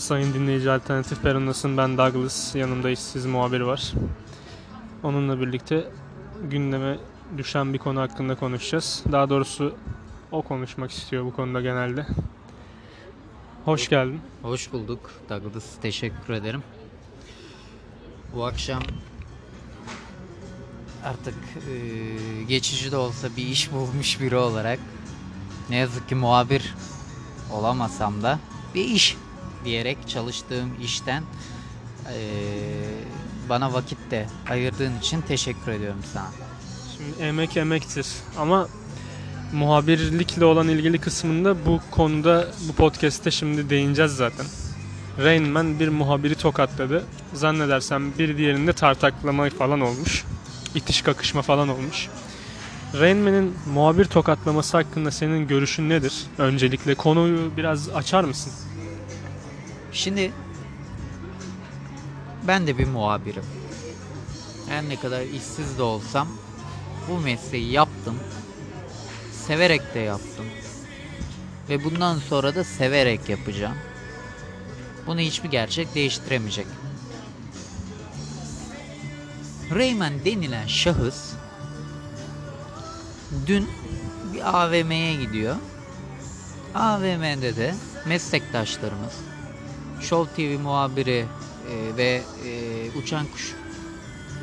Sayın dinleyici Alternatif Peronas'ın ben Douglas, yanımda işsiz muhabir var. Onunla birlikte gündeme düşen bir konu hakkında konuşacağız. Daha doğrusu o konuşmak istiyor bu konuda genelde. Hoş geldin. Hoş bulduk Douglas. Teşekkür ederim. Bu akşam artık e, geçici de olsa bir iş bulmuş biri olarak ne yazık ki muhabir olamasam da bir iş diyerek çalıştığım işten e, bana vakit de ayırdığın için teşekkür ediyorum sana. Şimdi emek emektir ama muhabirlikle olan ilgili kısmında bu konuda bu podcast'te şimdi değineceğiz zaten. Rain Man bir muhabiri tokatladı. Zannedersem bir diğerinde tartaklama falan olmuş. İtiş kakışma falan olmuş. Rain Man'in muhabir tokatlaması hakkında senin görüşün nedir? Öncelikle konuyu biraz açar mısın? Şimdi ben de bir muhabirim. Her ne kadar işsiz de olsam bu mesleği yaptım. Severek de yaptım. Ve bundan sonra da severek yapacağım. Bunu hiçbir gerçek değiştiremeyecek. Rayman denilen şahıs dün bir AVM'ye gidiyor. AVM'de de meslektaşlarımız Show TV muhabiri e, ve e, Uçan Kuş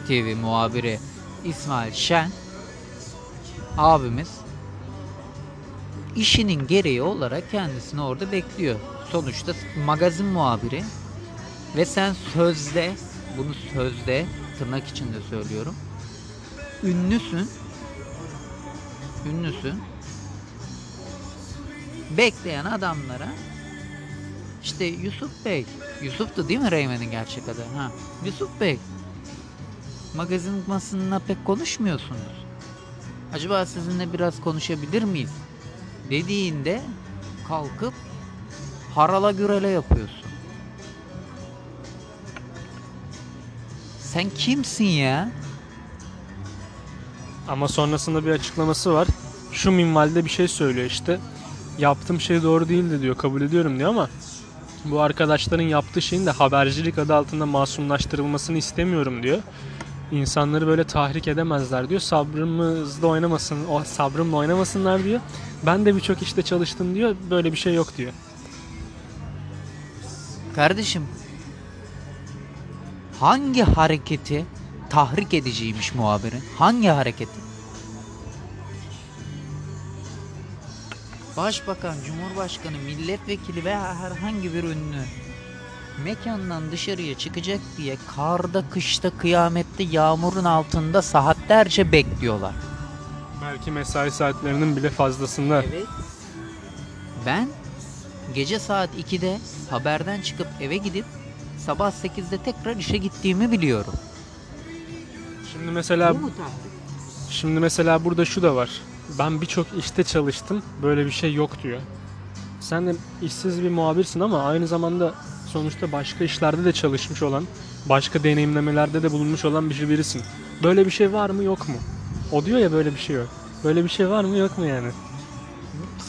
TV muhabiri İsmail Şen abimiz işinin gereği olarak kendisini orada bekliyor. Sonuçta magazin muhabiri ve sen sözde bunu sözde tırnak içinde söylüyorum. Ünlüsün. Ünlüsün. Bekleyen adamlara işte Yusuf Bey. Yusuf'tu değil mi Reymen'in gerçek adı? Ha. Yusuf Bey. Magazin basınına pek konuşmuyorsunuz. Acaba sizinle biraz konuşabilir miyiz? Dediğinde kalkıp harala gürele yapıyorsun. Sen kimsin ya? Ama sonrasında bir açıklaması var. Şu minvalde bir şey söylüyor işte. Yaptığım şey doğru değildi diyor. Kabul ediyorum diyor ama bu arkadaşların yaptığı şeyin de habercilik adı altında masumlaştırılmasını istemiyorum diyor. İnsanları böyle tahrik edemezler diyor. Sabrımızla oynamasın, o sabrımla oynamasınlar diyor. Ben de birçok işte çalıştım diyor. Böyle bir şey yok diyor. Kardeşim hangi hareketi tahrik ediciymiş muhabirin? Hangi hareketi? Başbakan, Cumhurbaşkanı, milletvekili veya herhangi bir ünlü mekandan dışarıya çıkacak diye karda, kışta, kıyamette, yağmurun altında saatlerce bekliyorlar. Belki mesai saatlerinin bile fazlasında. Evet. Ben gece saat 2'de haberden çıkıp eve gidip sabah 8'de tekrar işe gittiğimi biliyorum. Şimdi mesela Bu mu? Şimdi mesela burada şu da var. Ben birçok işte çalıştım. Böyle bir şey yok diyor. Sen de işsiz bir muhabirsin ama aynı zamanda sonuçta başka işlerde de çalışmış olan, başka deneyimlemelerde de bulunmuş olan bir birisin. Böyle bir şey var mı yok mu? O diyor ya böyle bir şey yok. Böyle bir şey var mı yok mu yani?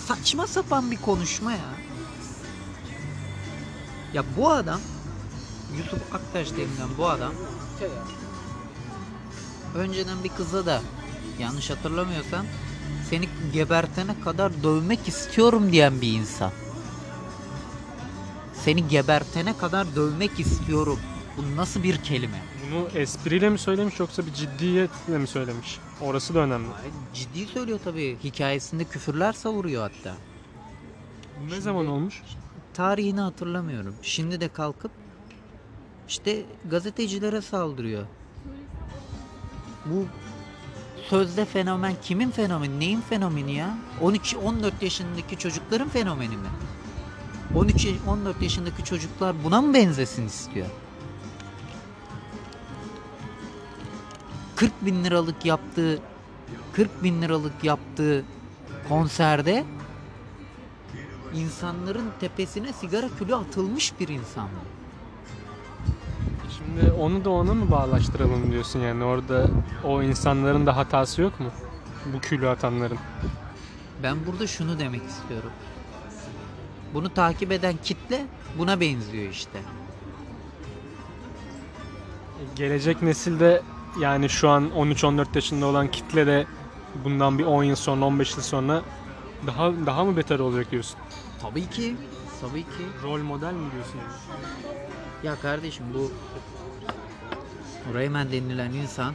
Saçma sapan bir konuşma ya. Ya bu adam Yusuf Aktaş denilen bu adam önceden bir kıza da yanlış hatırlamıyorsam seni gebertene kadar dövmek istiyorum diyen bir insan. Seni gebertene kadar dövmek istiyorum. Bu nasıl bir kelime? Bunu espriyle mi söylemiş yoksa bir ciddiyetle mi söylemiş? Orası da önemli. Ay, Ciddi söylüyor tabii. Hikayesinde küfürler savuruyor hatta. Ne zaman olmuş? tarihini hatırlamıyorum. Şimdi de kalkıp işte gazetecilere saldırıyor. Bu sözde fenomen kimin fenomeni? Neyin fenomeni ya? 13 14 yaşındaki çocukların fenomeni mi? 13 yaş- 14 yaşındaki çocuklar buna mı benzesin istiyor? 40 bin liralık yaptığı 40 bin liralık yaptığı konserde insanların tepesine sigara külü atılmış bir insan. bu. Şimdi onu da ona mı bağlaştıralım diyorsun yani orada o insanların da hatası yok mu? Bu külü atanların. Ben burada şunu demek istiyorum. Bunu takip eden kitle buna benziyor işte. Gelecek nesilde yani şu an 13-14 yaşında olan kitle de bundan bir 10 yıl sonra 15 yıl sonra daha daha mı beter olacak diyorsun? Tabii ki. Tabii ki. Rol model mi diyorsun? Ya kardeşim bu Rayman denilen insan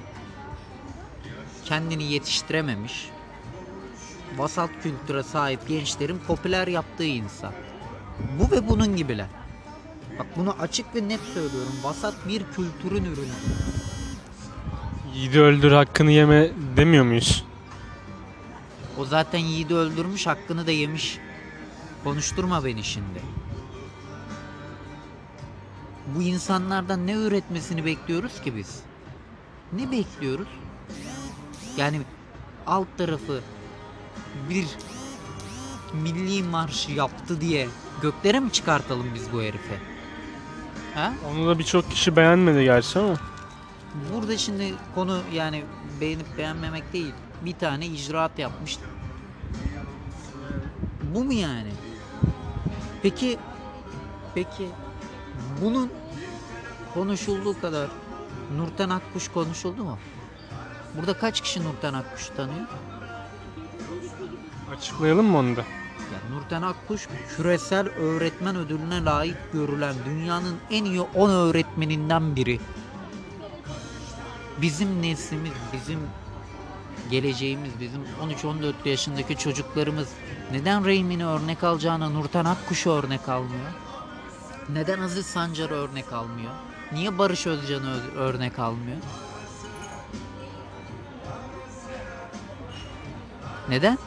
kendini yetiştirememiş. Vasat kültüre sahip gençlerin popüler yaptığı insan. Bu ve bunun gibiler. Bak bunu açık ve net söylüyorum. Vasat bir kültürün ürünü. Yiğidi öldür hakkını yeme demiyor muyuz? O zaten yiğidi öldürmüş, hakkını da yemiş. Konuşturma beni şimdi. Bu insanlardan ne üretmesini bekliyoruz ki biz? Ne bekliyoruz? Yani alt tarafı bir milli marşı yaptı diye göklere mi çıkartalım biz bu herifi? Ha? Onu da birçok kişi beğenmedi gerçi ama. Burada şimdi konu yani beğenip beğenmemek değil. Bir tane icraat yapmış. Bu mu yani? Peki peki bunun konuşulduğu kadar Nurten Akkuş konuşuldu mu? Burada kaç kişi Nurten Akkuş'u tanıyor? Açıklayalım mı onu da? Ya Nurten Akkuş küresel öğretmen ödülüne layık görülen dünyanın en iyi 10 öğretmeninden biri. Bizim neslimiz, bizim geleceğimiz, bizim 13-14 yaşındaki çocuklarımız neden Reymin'i örnek alacağına Nurten Akkuş'u örnek almıyor? Neden Aziz Sancar'ı örnek almıyor? Niye Barış Özcan'ı örnek almıyor? Neden?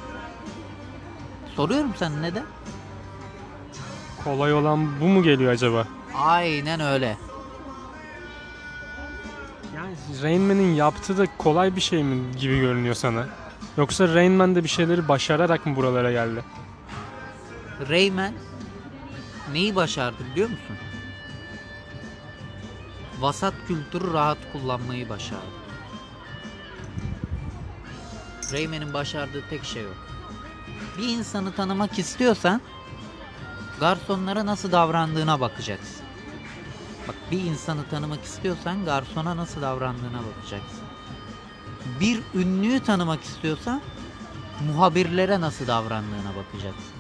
Soruyorum sen neden? Kolay olan bu mu geliyor acaba? Aynen öyle. Yani Rain Man'in yaptığı da kolay bir şey mi gibi görünüyor sana? Yoksa Rain Man de bir şeyleri başararak mı buralara geldi? Rayman neyi başardı biliyor musun? Vasat kültürü rahat kullanmayı başardı. Rayman'in başardığı tek şey o. Bir insanı tanımak istiyorsan garsonlara nasıl davrandığına bakacaksın. Bak bir insanı tanımak istiyorsan garsona nasıl davrandığına bakacaksın. Bir ünlüyü tanımak istiyorsan muhabirlere nasıl davrandığına bakacaksın.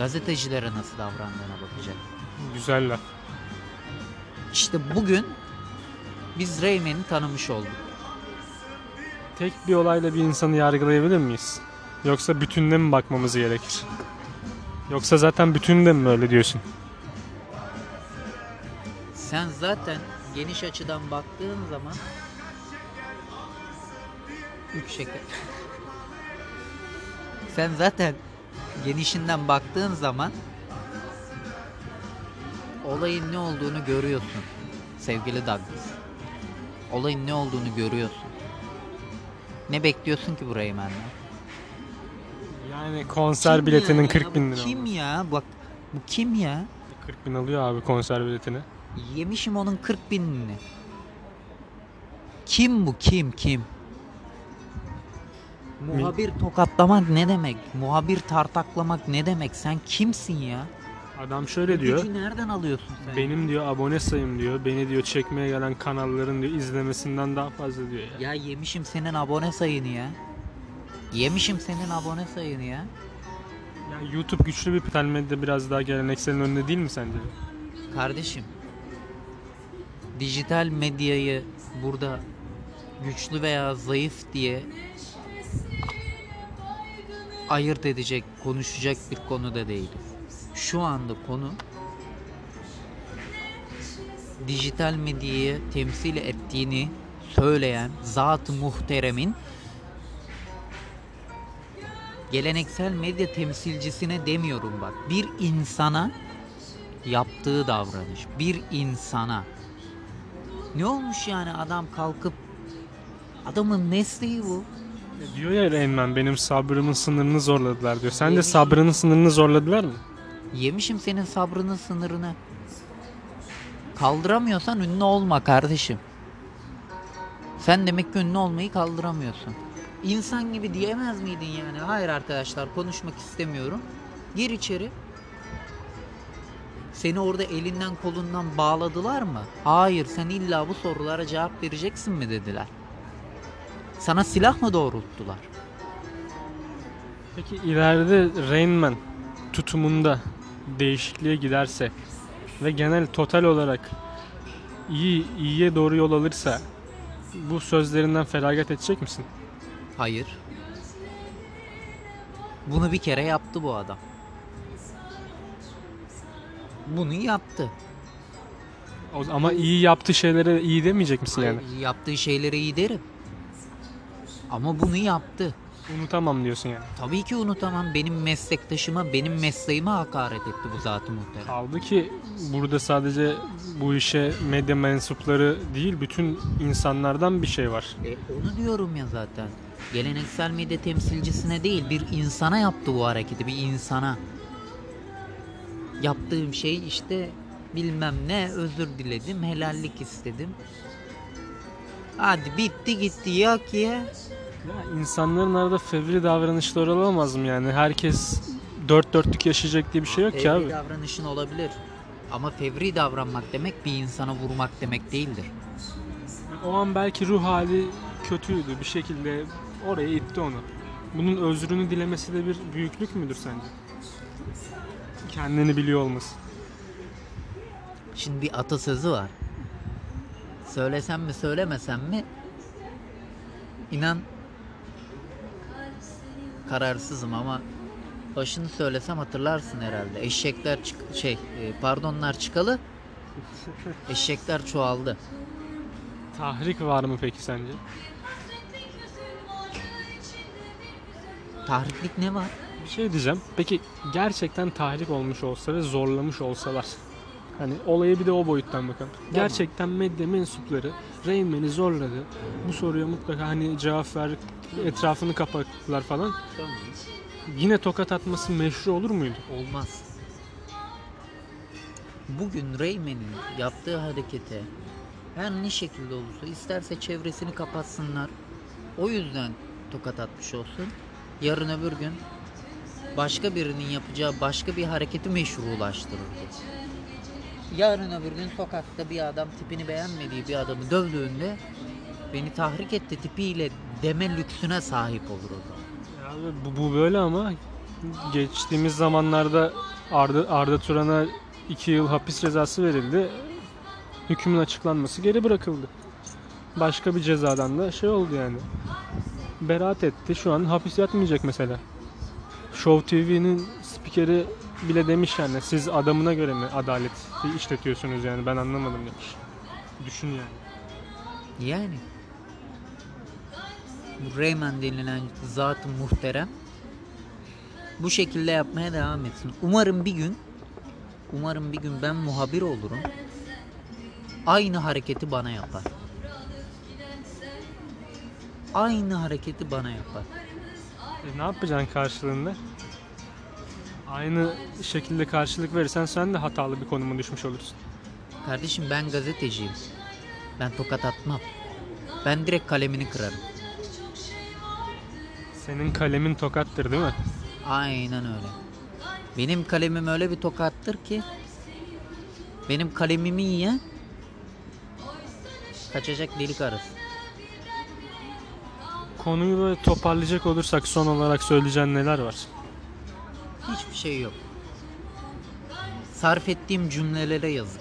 Gazetecilere nasıl davrandığına bakacaksın. Güzel laf. İşte bugün biz Rayman'i tanımış olduk. Tek bir olayla bir insanı yargılayabilir miyiz? Yoksa bütününe mi bakmamız gerekir? Yoksa zaten bütünde mi öyle diyorsun? Sen zaten geniş açıdan baktığın zaman üç şeker. Sen zaten genişinden baktığın zaman olayın ne olduğunu görüyorsun sevgili Douglas. Olayın ne olduğunu görüyorsun. Ne bekliyorsun ki burayı benden? Yani konser Kim biletinin ya? 40 bin lira. Kim ya? Bak bu kim ya? 40 bin alıyor abi konser biletini. Yemişim onun 40 binini. Kim bu kim kim? Muhabir tokatlamak ne demek? Muhabir tartaklamak ne demek? Sen kimsin ya? Adam şöyle diyor. Gücü nereden alıyorsun sen? Benim diyor abone sayım diyor. Beni diyor çekmeye gelen kanalların diyor izlemesinden daha fazla diyor ya. Ya yemişim senin abone sayını ya. Yemişim senin abone sayını ya. Ya YouTube güçlü bir pital medya biraz daha gelenekselin önünde değil mi sence? Kardeşim. Dijital medyayı burada güçlü veya zayıf diye ayırt edecek, konuşacak bir konu da değil. Şu anda konu dijital medyayı temsil ettiğini söyleyen zat-ı muhteremin geleneksel medya temsilcisine demiyorum bak. Bir insana yaptığı davranış. Bir insana. Ne olmuş yani adam kalkıp adamın mesleği bu. Diyor ya Man benim sabrımın sınırını zorladılar diyor. Sen de sabrının sınırını zorladılar mı? Yemişim senin sabrının sınırını. Kaldıramıyorsan ünlü olma kardeşim. Sen demek ki ünlü olmayı kaldıramıyorsun. İnsan gibi diyemez miydin yani? Hayır arkadaşlar konuşmak istemiyorum. Gir içeri. Seni orada elinden kolundan bağladılar mı? Hayır sen illa bu sorulara cevap vereceksin mi dediler. Sana silah mı doğrulttular? Peki ileride Rain Man tutumunda değişikliğe giderse ve genel total olarak iyi iyiye doğru yol alırsa bu sözlerinden feragat edecek misin? Hayır. Bunu bir kere yaptı bu adam. Bunu yaptı. O- Ama iyi yaptığı şeylere iyi demeyecek misin yani? Yaptığı şeyleri iyi derim. Ama bunu yaptı. Unutamam diyorsun yani. Tabii ki unutamam. Benim meslektaşıma, benim mesleğime hakaret etti bu zat-ı muhterem. Kaldı ki burada sadece bu işe medya mensupları değil bütün insanlardan bir şey var. E, onu diyorum ya zaten. Geleneksel medya temsilcisine değil bir insana yaptı bu hareketi bir insana. Yaptığım şey işte bilmem ne özür diledim helallik istedim. Hadi bitti gitti yak ye. Ya insanların arada fevri davranışları olamaz mı yani? Herkes dört dörtlük yaşayacak diye bir şey yok ki Fevri abi. davranışın olabilir. Ama fevri davranmak demek bir insana vurmak demek değildir. O an belki ruh hali kötüydü bir şekilde oraya itti onu. Bunun özrünü dilemesi de bir büyüklük müdür sence? Kendini biliyor olması. Şimdi bir atasözü var. Söylesem mi söylemesem mi? İnan kararsızım ama başını söylesem hatırlarsın herhalde. Eşekler çık şey e, pardonlar çıkalı. Eşekler çoğaldı. Tahrik var mı peki sence? Tahriklik ne var? Bir şey diyeceğim. Peki gerçekten tahrik olmuş olsa ve zorlamış olsalar. Hani olayı bir de o boyuttan bakalım. Gerçekten medya mensupları Rain Man'i zorladı. Bu soruya mutlaka hani cevap ver etrafını kapattılar falan. Yine tokat atması meşru olur muydu? Olmaz. Bugün Rayman'in yaptığı harekete her ne şekilde olursa isterse çevresini kapatsınlar. O yüzden tokat atmış olsun. Yarın öbür gün başka birinin yapacağı başka bir hareketi meşrulaştırır. Yarın öbür gün sokakta bir adam tipini beğenmediği bir adamı dövdüğünde beni tahrik etti tipiyle deme lüksüne sahip olur o zaman. Ya bu, bu böyle ama geçtiğimiz zamanlarda Arda, Arda Turan'a 2 yıl hapis cezası verildi. Hükmün açıklanması geri bırakıldı. Başka bir cezadan da şey oldu yani. Beraat etti. Şu an hapis yatmayacak mesela. Show TV'nin spikeri bile demiş yani siz adamına göre mi adalet işletiyorsunuz yani ben anlamadım demiş. Düşün yani. Yani bu Rayman denilen zat-ı muhterem bu şekilde yapmaya devam etsin. Umarım bir gün umarım bir gün ben muhabir olurum. Aynı hareketi bana yapar. Aynı hareketi bana yapar. E, ne yapacaksın karşılığında? Aynı şekilde karşılık verirsen sen de hatalı bir konuma düşmüş olursun. Kardeşim ben gazeteciyim. Ben tokat atmam. Ben direkt kalemini kırarım. Senin kalemin tokattır değil mi? Aynen öyle. Benim kalemim öyle bir tokattır ki benim kalemimi yiyen kaçacak delik arası. Konuyu böyle toparlayacak olursak son olarak söyleyeceğin neler var? Hiçbir şey yok. Sarf ettiğim cümlelere yazık.